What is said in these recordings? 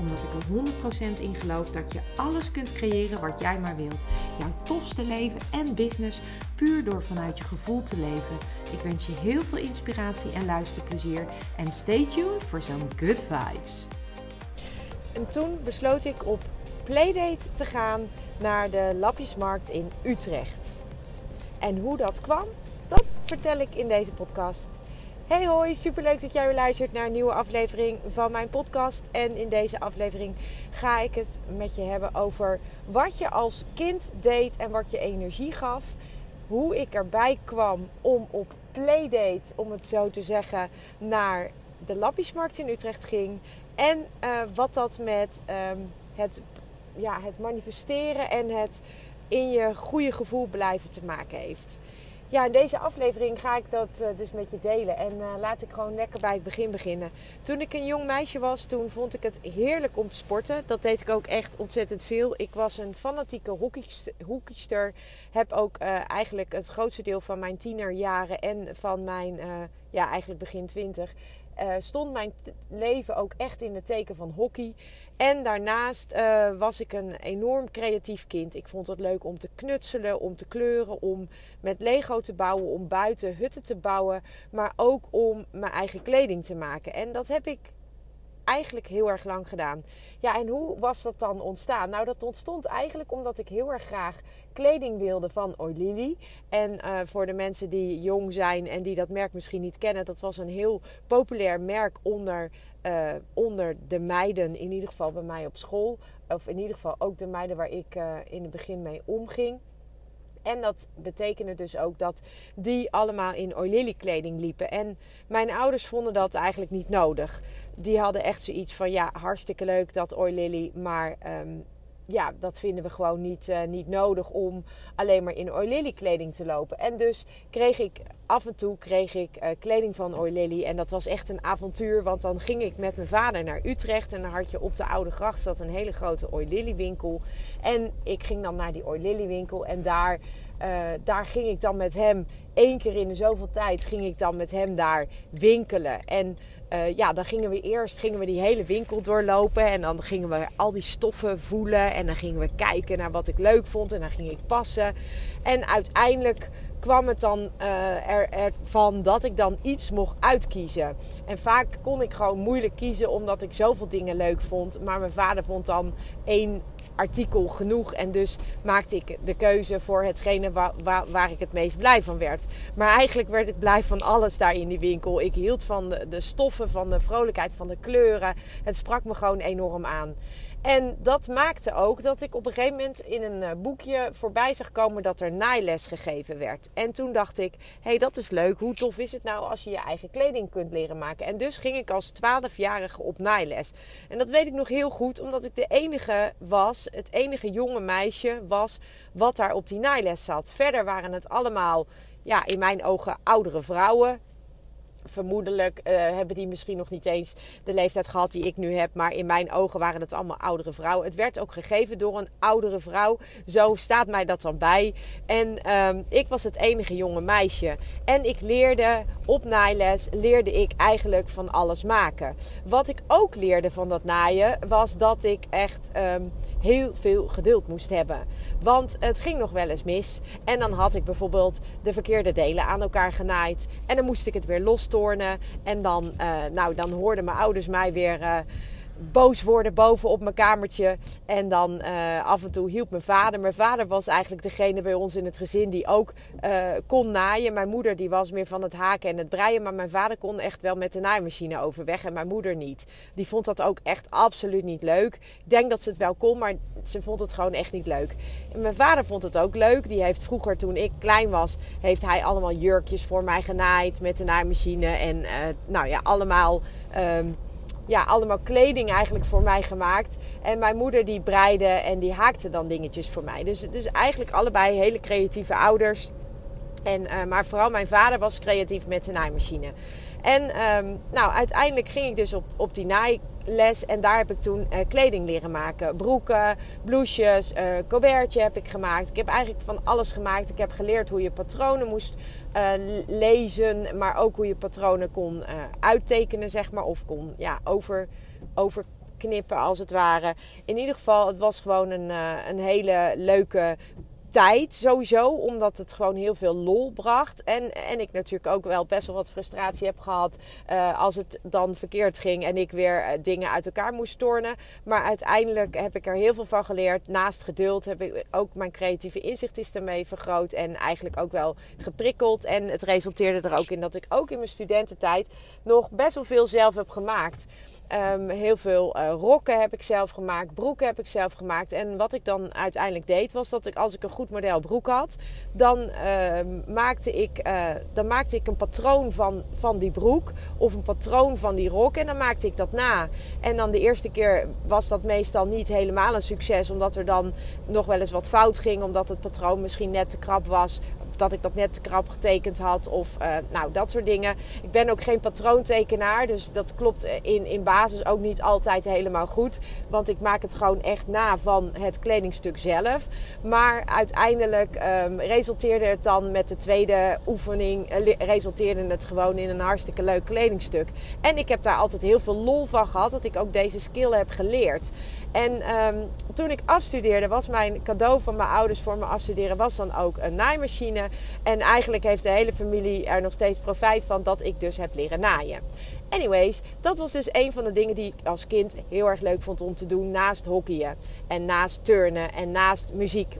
Omdat ik er 100% in geloof dat je alles kunt creëren wat jij maar wilt. Jouw tofste leven en business puur door vanuit je gevoel te leven. Ik wens je heel veel inspiratie en luisterplezier. En stay tuned voor zo'n good vibes. En toen besloot ik op playdate te gaan naar de Lapjesmarkt in Utrecht. En hoe dat kwam, dat vertel ik in deze podcast. Hey hoi, superleuk dat jij weer luistert naar een nieuwe aflevering van mijn podcast. En in deze aflevering ga ik het met je hebben over wat je als kind deed en wat je energie gaf. Hoe ik erbij kwam om op playdate, om het zo te zeggen, naar de Lappismarkt in Utrecht ging. En uh, wat dat met um, het, ja, het manifesteren en het in je goede gevoel blijven te maken heeft. Ja, in deze aflevering ga ik dat uh, dus met je delen. En uh, laat ik gewoon lekker bij het begin beginnen. Toen ik een jong meisje was, toen vond ik het heerlijk om te sporten. Dat deed ik ook echt ontzettend veel. Ik was een fanatieke hoekster. Heb ook uh, eigenlijk het grootste deel van mijn tienerjaren en van mijn, ja, eigenlijk begin twintig uh, stond mijn leven ook echt in het teken van hockey. En daarnaast uh, was ik een enorm creatief kind. Ik vond het leuk om te knutselen, om te kleuren, om met Lego te bouwen, om buiten hutten te bouwen, maar ook om mijn eigen kleding te maken. En dat heb ik eigenlijk heel erg lang gedaan. Ja, en hoe was dat dan ontstaan? Nou, dat ontstond eigenlijk omdat ik heel erg graag kleding wilde van Oilili. En uh, voor de mensen die jong zijn en die dat merk misschien niet kennen, dat was een heel populair merk onder, uh, onder de meiden, in ieder geval bij mij op school. Of in ieder geval ook de meiden waar ik uh, in het begin mee omging. En dat betekende dus ook dat die allemaal in Oilili kleding liepen. En mijn ouders vonden dat eigenlijk niet nodig. Die hadden echt zoiets van, ja, hartstikke leuk dat Oilili, maar um, ja, dat vinden we gewoon niet, uh, niet nodig om alleen maar in Oilili kleding te lopen. En dus kreeg ik af en toe kreeg ik uh, kleding van Oilili. En dat was echt een avontuur, want dan ging ik met mijn vader naar Utrecht. En dan had je op de Oude Gracht zat een hele grote Oilili winkel. En ik ging dan naar die Oilili winkel en daar... Uh, daar ging ik dan met hem, één keer in zoveel tijd, ging ik dan met hem daar winkelen. En uh, ja, dan gingen we eerst gingen we die hele winkel doorlopen. En dan gingen we al die stoffen voelen. En dan gingen we kijken naar wat ik leuk vond. En dan ging ik passen. En uiteindelijk kwam het dan uh, er, ervan dat ik dan iets mocht uitkiezen. En vaak kon ik gewoon moeilijk kiezen omdat ik zoveel dingen leuk vond. Maar mijn vader vond dan één artikel genoeg. En dus maakte ik de keuze voor hetgene waar, ik het meest blij van werd. Maar eigenlijk werd ik blij van alles daar in die winkel. Ik hield van de, de stoffen, van de vrolijkheid, van de kleuren. Het sprak me gewoon enorm aan. En dat maakte ook dat ik op een gegeven moment in een eh, boekje voorbij zag komen dat er naailes gegeven werd. En toen dacht ik, hé, hey, dat is leuk. Hoe tof is het nou als je je eigen kleding kunt leren maken? En dus ging ik als 12-jarige op naailes. En dat weet ik nog heel goed, omdat ik de enige was, het enige jonge meisje was wat daar op die naailes zat. Verder waren het allemaal, ja, in mijn ogen oudere vrouwen vermoedelijk uh, hebben die misschien nog niet eens de leeftijd gehad die ik nu heb. Maar in mijn ogen waren het allemaal oudere vrouwen. Het werd ook gegeven door een oudere vrouw. Zo staat mij dat dan bij. En um, ik was het enige jonge meisje. En ik leerde op naailes, leerde ik eigenlijk van alles maken. Wat ik ook leerde van dat naaien, was dat ik echt um, heel veel geduld moest hebben. Want het ging nog wel eens mis. En dan had ik bijvoorbeeld de verkeerde delen aan elkaar genaaid. En dan moest ik het weer En dan, uh, nou, dan hoorden mijn ouders mij weer... Boos worden boven op mijn kamertje. En dan uh, af en toe hielp mijn vader. Mijn vader was eigenlijk degene bij ons in het gezin die ook uh, kon naaien. Mijn moeder die was meer van het haken en het breien. Maar mijn vader kon echt wel met de naaimachine overweg en mijn moeder niet. Die vond dat ook echt absoluut niet leuk. Ik denk dat ze het wel kon, maar ze vond het gewoon echt niet leuk. En mijn vader vond het ook leuk. Die heeft vroeger, toen ik klein was, heeft hij allemaal jurkjes voor mij genaaid met de naaimachine. En uh, nou ja, allemaal... Um, ja, allemaal kleding eigenlijk voor mij gemaakt. En mijn moeder die breide en die haakte dan dingetjes voor mij. Dus, dus eigenlijk allebei hele creatieve ouders. En, uh, maar vooral mijn vader was creatief met de naaimachine. En um, nou, uiteindelijk ging ik dus op, op die naailes. En daar heb ik toen uh, kleding leren maken. Broeken, blouses, uh, colbertje heb ik gemaakt. Ik heb eigenlijk van alles gemaakt. Ik heb geleerd hoe je patronen moest lezen. Maar ook hoe je patronen kon uittekenen, zeg maar. Of kon ja, over, overknippen als het ware. In ieder geval, het was gewoon een, een hele leuke tijd sowieso, omdat het gewoon heel veel lol bracht. En, en ik natuurlijk ook wel best wel wat frustratie heb gehad uh, als het dan verkeerd ging en ik weer uh, dingen uit elkaar moest tornen. Maar uiteindelijk heb ik er heel veel van geleerd. Naast geduld heb ik ook mijn creatieve inzicht is ermee vergroot en eigenlijk ook wel geprikkeld. En het resulteerde er ook in dat ik ook in mijn studententijd nog best wel veel zelf heb gemaakt. Um, heel veel uh, rokken heb ik zelf gemaakt, broeken heb ik zelf gemaakt. En wat ik dan uiteindelijk deed, was dat ik als ik een goed model broek had, dan, uh, maakte, ik, uh, dan maakte ik een patroon van, van die broek of een patroon van die rok. En dan maakte ik dat na. En dan de eerste keer was dat meestal niet helemaal een succes, omdat er dan nog wel eens wat fout ging, omdat het patroon misschien net te krap was dat ik dat net te krap getekend had. Of uh, nou, dat soort dingen. Ik ben ook geen patroontekenaar. Dus dat klopt in, in basis ook niet altijd helemaal goed. Want ik maak het gewoon echt na van het kledingstuk zelf. Maar uiteindelijk um, resulteerde het dan met de tweede oefening. Uh, resulteerde het gewoon in een hartstikke leuk kledingstuk. En ik heb daar altijd heel veel lol van gehad. Dat ik ook deze skill heb geleerd. En um, toen ik afstudeerde, was mijn cadeau van mijn ouders voor mijn afstuderen was dan ook een naaimachine. En eigenlijk heeft de hele familie er nog steeds profijt van dat ik dus heb leren naaien. Anyways, dat was dus een van de dingen die ik als kind heel erg leuk vond om te doen naast hockeyen en naast turnen en naast muziek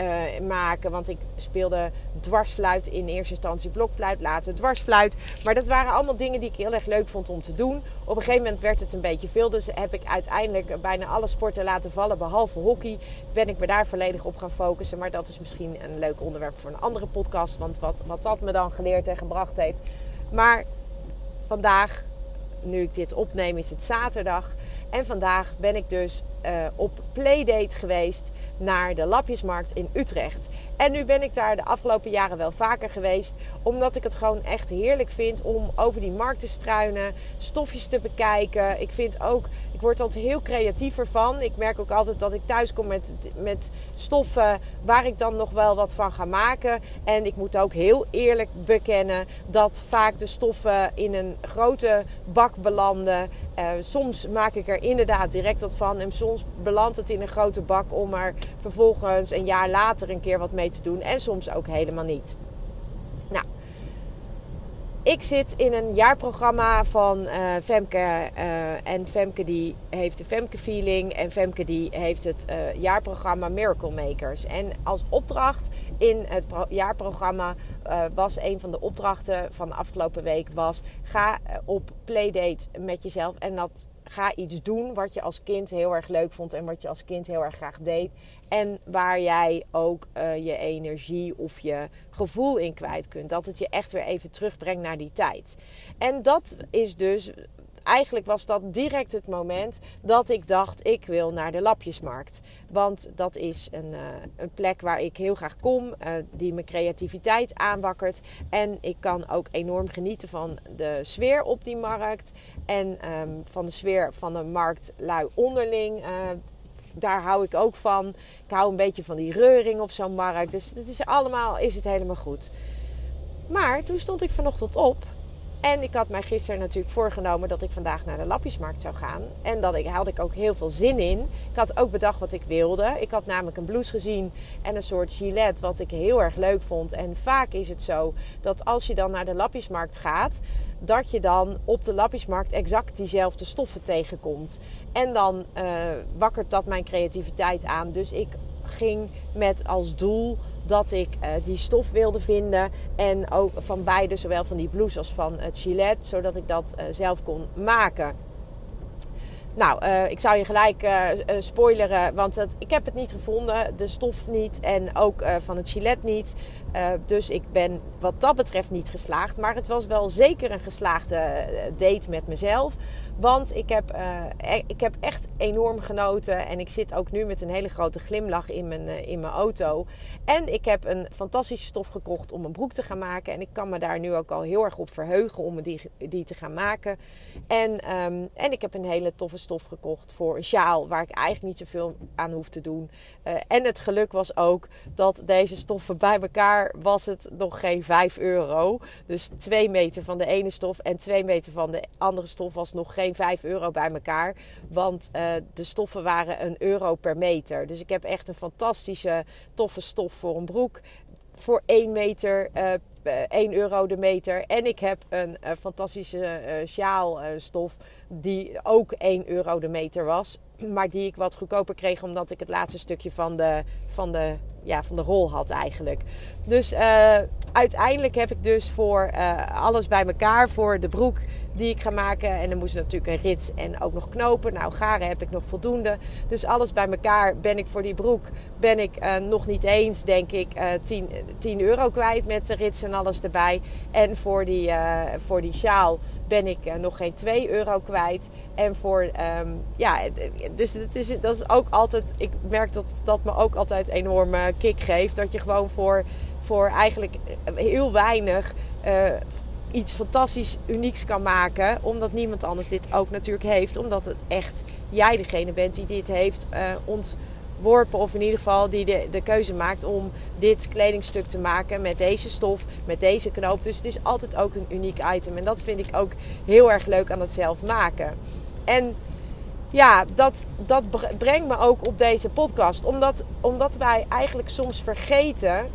uh, maken. Want ik speelde dwarsfluit in eerste instantie, blokfluit, later dwarsfluit. Maar dat waren allemaal dingen die ik heel erg leuk vond om te doen. Op een gegeven moment werd het een beetje veel. Dus heb ik uiteindelijk bijna alle sporten laten vallen, behalve hockey. Ben ik me daar volledig op gaan focussen. Maar dat is misschien een leuk onderwerp voor een andere podcast. Want wat, wat dat me dan geleerd en gebracht heeft. Maar vandaag, nu ik dit opneem, is het zaterdag. En vandaag ben ik dus uh, op playdate geweest naar de Lapjesmarkt in Utrecht. En nu ben ik daar de afgelopen jaren wel vaker geweest. Omdat ik het gewoon echt heerlijk vind om over die markt te struinen. Stofjes te bekijken. Ik vind ook, ik word altijd heel creatiever van. Ik merk ook altijd dat ik thuis kom met, met stoffen waar ik dan nog wel wat van ga maken. En ik moet ook heel eerlijk bekennen dat vaak de stoffen in een grote bak belanden. Uh, soms maak ik er inderdaad direct wat van. En soms belandt het in een grote bak om er vervolgens een jaar later een keer wat mee te doen. En soms ook helemaal niet. Ik zit in een jaarprogramma van uh, Femke. Uh, en Femke die heeft de Femke Feeling. En Femke die heeft het uh, jaarprogramma Miracle Makers. En als opdracht in het jaarprogramma was een van de opdrachten van de afgelopen week was... Ga op playdate met jezelf. En dat ga iets doen wat je als kind heel erg leuk vond en wat je als kind heel erg graag deed. En waar jij ook uh, je energie of je gevoel in kwijt kunt. Dat het je echt weer even terugbrengt naar die tijd. En dat is dus eigenlijk was dat direct het moment dat ik dacht: ik wil naar de Lapjesmarkt. Want dat is een, uh, een plek waar ik heel graag kom, uh, die mijn creativiteit aanwakkert. En ik kan ook enorm genieten van de sfeer op die markt. En um, van de sfeer van de marktlui onderling. Uh, daar hou ik ook van. Ik hou een beetje van die reuring op zo'n markt. Dus het is allemaal is het helemaal goed. Maar toen stond ik vanochtend op en ik had mij gisteren natuurlijk voorgenomen dat ik vandaag naar de lapjesmarkt zou gaan. En dat ik, had ik ook heel veel zin in. Ik had ook bedacht wat ik wilde. Ik had namelijk een blouse gezien en een soort gilet wat ik heel erg leuk vond. En vaak is het zo dat als je dan naar de lapjesmarkt gaat, dat je dan op de lapjesmarkt exact diezelfde stoffen tegenkomt. En dan uh, wakkert dat mijn creativiteit aan. Dus ik ging met als doel dat ik uh, die stof wilde vinden. En ook van beide, zowel van die blouse als van het gilet. Zodat ik dat uh, zelf kon maken. nou, uh, ik zou je gelijk spoileren, want ik heb het niet gevonden. De stof niet en ook van het gilet niet. Dus ik ben wat dat betreft niet geslaagd. Maar het was wel zeker een geslaagde date met mezelf. Want ik heb, uh, ik heb echt enorm genoten. En ik zit ook nu met een hele grote glimlach in mijn, in mijn auto. En ik heb een fantastische stof gekocht om een broek te gaan maken. En ik kan me daar nu ook al heel erg op verheugen om die, die te gaan maken. En, um, en ik heb een hele toffe stof gekocht voor een sjaal. Waar ik eigenlijk niet zoveel aan hoef te doen. En het geluk was ook dat deze stoffen bij elkaar was het nog geen 5 euro. Dus 2 meter van de ene stof en 2 meter van de andere stof was nog geen 5 euro bij elkaar. Want uh, de stoffen waren een euro per meter. Dus ik heb echt een fantastische toffe stof voor een broek. Voor 1 meter, uh, 1 euro de meter. En ik heb een uh, fantastische sjaalstof die ook 1 euro de meter was. Maar die ik wat goedkoper kreeg omdat ik het laatste stukje van de, van de, ja, van de rol had eigenlijk. Dus uiteindelijk heb ik dus voor alles bij elkaar, voor de broek die ik ga maken. En dan moest natuurlijk een rits en ook nog knopen. Nou, garen heb ik nog voldoende. Dus alles bij elkaar ben ik voor die broek ben ik uh, nog niet eens, denk ik, uh, 10, 10 euro kwijt met de rits en alles erbij. En voor die, uh, voor die sjaal ben ik nog geen 2 euro kwijt. En voor, um, ja, dus het is, dat is ook altijd, ik merk dat dat me ook altijd een enorme kick geeft. Dat je gewoon voor, voor eigenlijk heel weinig iets fantastisch unieks kan maken. Omdat niemand anders dit ook natuurlijk heeft. Omdat het echt jij degene bent die dit heeft uh, ontworpen. Of in ieder geval die de, de keuze maakt om dit kledingstuk te maken met deze stof, met deze knoop. Dus het is altijd ook een uniek item. En dat vind ik ook heel erg leuk aan het zelf maken. En ja, dat, dat brengt me ook op deze podcast. Omdat, omdat wij eigenlijk soms vergeten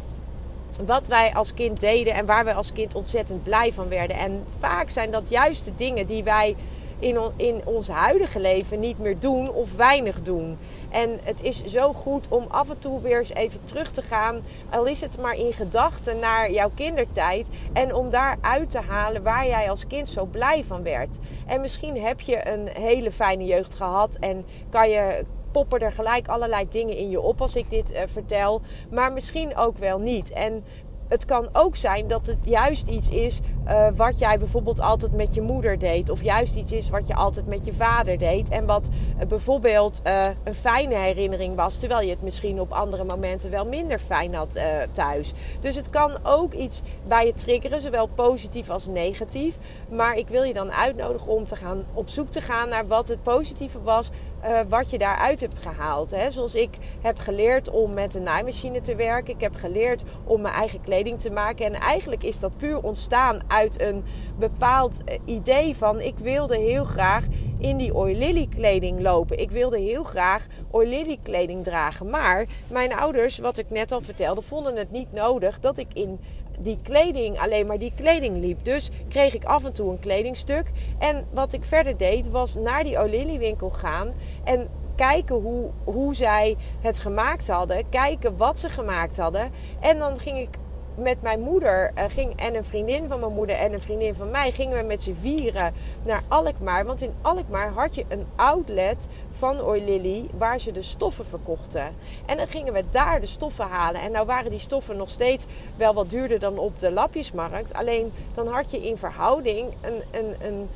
wat wij als kind deden en waar wij als kind ontzettend blij van werden. En vaak zijn dat juist de dingen die wij in, in ons huidige leven niet meer doen of weinig doen. En het is zo goed om af en toe weer eens even terug te gaan, al is het maar in gedachten naar jouw kindertijd. En om daar uit te halen waar jij als kind zo blij van werd. En misschien heb je een hele fijne jeugd gehad en kan je, poppen er gelijk allerlei dingen in je op als ik dit uh, vertel. Maar misschien ook wel niet. En het kan ook zijn dat het juist iets is uh, wat jij bijvoorbeeld altijd met je moeder deed. Of juist iets is wat je altijd met je vader deed. En wat uh, bijvoorbeeld een fijne herinnering was. Terwijl je het misschien op andere momenten wel minder fijn had thuis. Dus het kan ook iets bij je triggeren. Zowel positief als negatief. Maar ik wil je dan uitnodigen om te gaan op zoek te gaan naar wat het positieve was uh, wat je daaruit hebt gehaald. Hè? Zoals ik heb geleerd om met een naaimachine te werken. Ik heb geleerd om mijn eigen kleding te maken. En eigenlijk is dat puur ontstaan uit een bepaald eh, idee van... ik wilde heel graag in die Oilily kleding lopen. Ik wilde heel graag Oilily kleding dragen. Maar mijn ouders, wat ik net al vertelde, vonden het niet nodig dat ik in die kleding, alleen maar die kleding liep. Dus kreeg ik af en toe een kledingstuk. En wat ik verder deed, was naar die O'Lily winkel gaan en kijken hoe, hoe zij het gemaakt hadden. Kijken wat ze gemaakt hadden. En dan ging ik met mijn moeder uh, ging, en een vriendin van mijn moeder en een vriendin van mij gingen we met z'n vieren naar Alkmaar. Want in Alkmaar had je een outlet van Oilily waar ze de stoffen verkochten. En dan gingen we daar de stoffen halen. En nou waren die stoffen nog steeds wel wat duurder dan op de lapjesmarkt. Alleen dan had je in verhouding een, een, een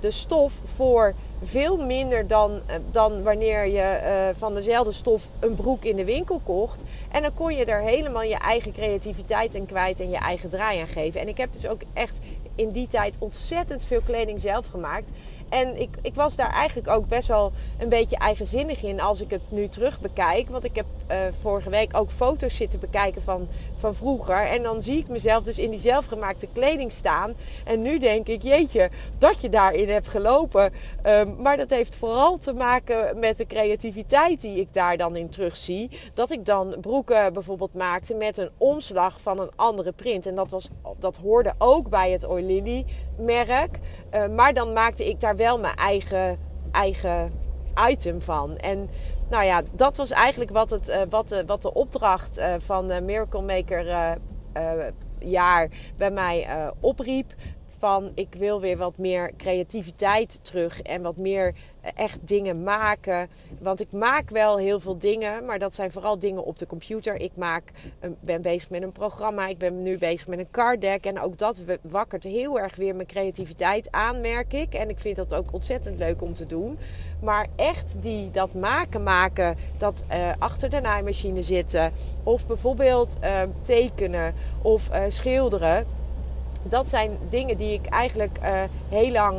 de stof voor veel minder dan, uh, dan wanneer je uh, van dezelfde stof een broek in de winkel kocht. En dan kon je er helemaal je eigen creativiteit in kwijt en je eigen draai aan geven. En ik heb dus ook echt in die tijd ontzettend veel kleding zelf gemaakt. En ik, ik was daar eigenlijk ook best wel een beetje eigenzinnig in als ik het nu terug bekijk. Want ik heb uh, vorige week ook foto's zitten bekijken van, van vroeger. En dan zie ik mezelf dus in die zelfgemaakte kleding staan. En nu denk ik, jeetje, dat je daarin hebt gelopen. Um, maar dat heeft vooral te maken met de creativiteit die ik daar dan in terugzie. Dat ik dan broeken bijvoorbeeld maakte met een omslag van een andere print. En dat, was, dat hoorde ook bij het Oilily merk. Uh, maar dan maakte ik daar wel mijn eigen, eigen item van. En nou ja, dat was eigenlijk wat, het, uh, wat, de, wat de opdracht uh, van Miracle Maker jaar bij mij opriep ik wil weer wat meer creativiteit terug en wat meer eh, echt dingen maken. Want ik maak wel heel veel dingen, maar dat zijn vooral dingen op de computer. Ik maak, ben bezig met een programma, ik ben nu bezig met een card deck. En ook dat wakkert heel erg weer mijn creativiteit aan, merk ik. En ik vind dat ook ontzettend leuk om te doen. Maar echt die, dat maken, maken, dat uh, achter de naaimachine zitten. Of bijvoorbeeld tekenen of schilderen. Dat zijn dingen die ik eigenlijk heel lang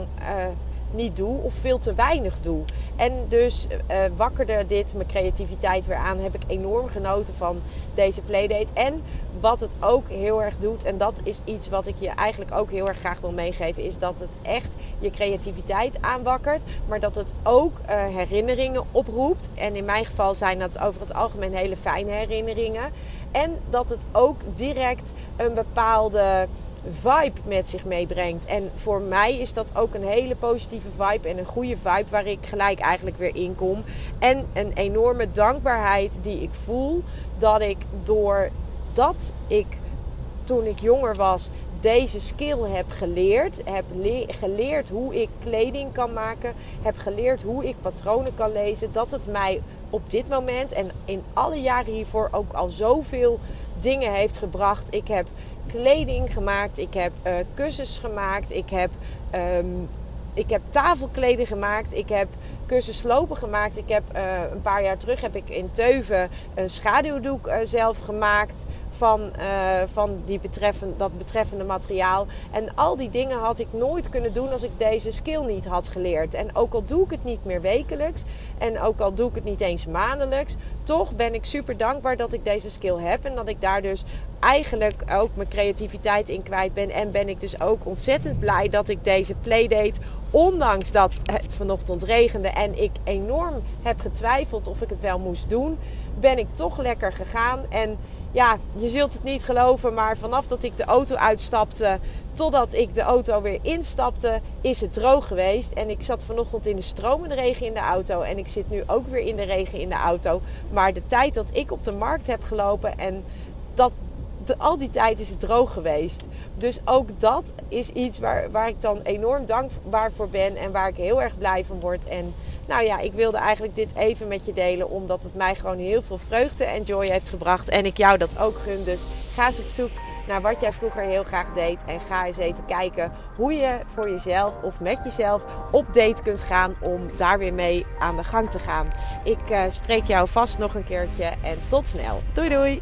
niet doe of veel te weinig doe. En dus uh, wakkerde dit mijn creativiteit weer aan. Heb ik enorm genoten van deze playdate. En wat het ook heel erg doet, en dat is iets wat ik je eigenlijk ook heel erg graag wil meegeven, is dat het echt je creativiteit aanwakkert, maar dat het ook herinneringen oproept. En in mijn geval zijn dat over het algemeen hele fijne herinneringen. En dat het ook direct een bepaalde vibe met zich meebrengt. En voor mij is dat ook een hele positieve vibe en een goede vibe waar ik gelijk eigenlijk weer in kom. En een enorme dankbaarheid die ik voel dat ik doordat ik toen ik jonger was deze skill heb geleerd. Heb geleerd hoe ik kleding kan maken. Heb geleerd hoe ik patronen kan lezen. Dat het mij op dit moment en in alle jaren hiervoor ook al zoveel dingen heeft gebracht. Ik heb kleding gemaakt, ik heb uh, kussens gemaakt, ik heb, um, ik heb tafelkleden gemaakt, ik heb kussenslopen gemaakt. Ik heb uh, een paar jaar terug heb ik in Teuven een schaduwdoek uh, zelf gemaakt van, uh, van die betreffen, dat betreffende materiaal. En al die dingen had ik nooit kunnen doen als ik deze skill niet had geleerd. En ook al doe ik het niet meer wekelijks en ook al doe ik het niet eens maandelijks, toch ben ik super dankbaar dat ik deze skill heb en dat ik daar dus eigenlijk ook mijn creativiteit in kwijt ben. En ben ik dus ook ontzettend blij dat ik deze playdate, ondanks dat het vanochtend regende en ik enorm heb getwijfeld of ik het wel moest doen, ben ik toch lekker gegaan. En ja, je zult het niet geloven, maar vanaf dat ik de auto uitstapte totdat ik de auto weer instapte, is het droog geweest. En ik zat vanochtend in de stromende regen in de auto en ik zit nu ook weer in de regen in de auto. Maar de tijd dat ik op de markt heb gelopen en dat al die tijd is het droog geweest. Dus ook dat is iets waar, waar ik dan enorm dankbaar voor ben en waar ik heel erg blij van word. En nou ja, ik wilde eigenlijk dit even met je delen, omdat het mij gewoon heel veel vreugde en joy heeft gebracht. En ik jou dat ook gun. Dus ga eens op zoek naar wat jij vroeger heel graag deed. En ga eens even kijken hoe je voor jezelf of met jezelf op date kunt gaan om daar weer mee aan de gang te gaan. Ik uh, spreek jou vast nog een keertje en tot snel. Doei doei!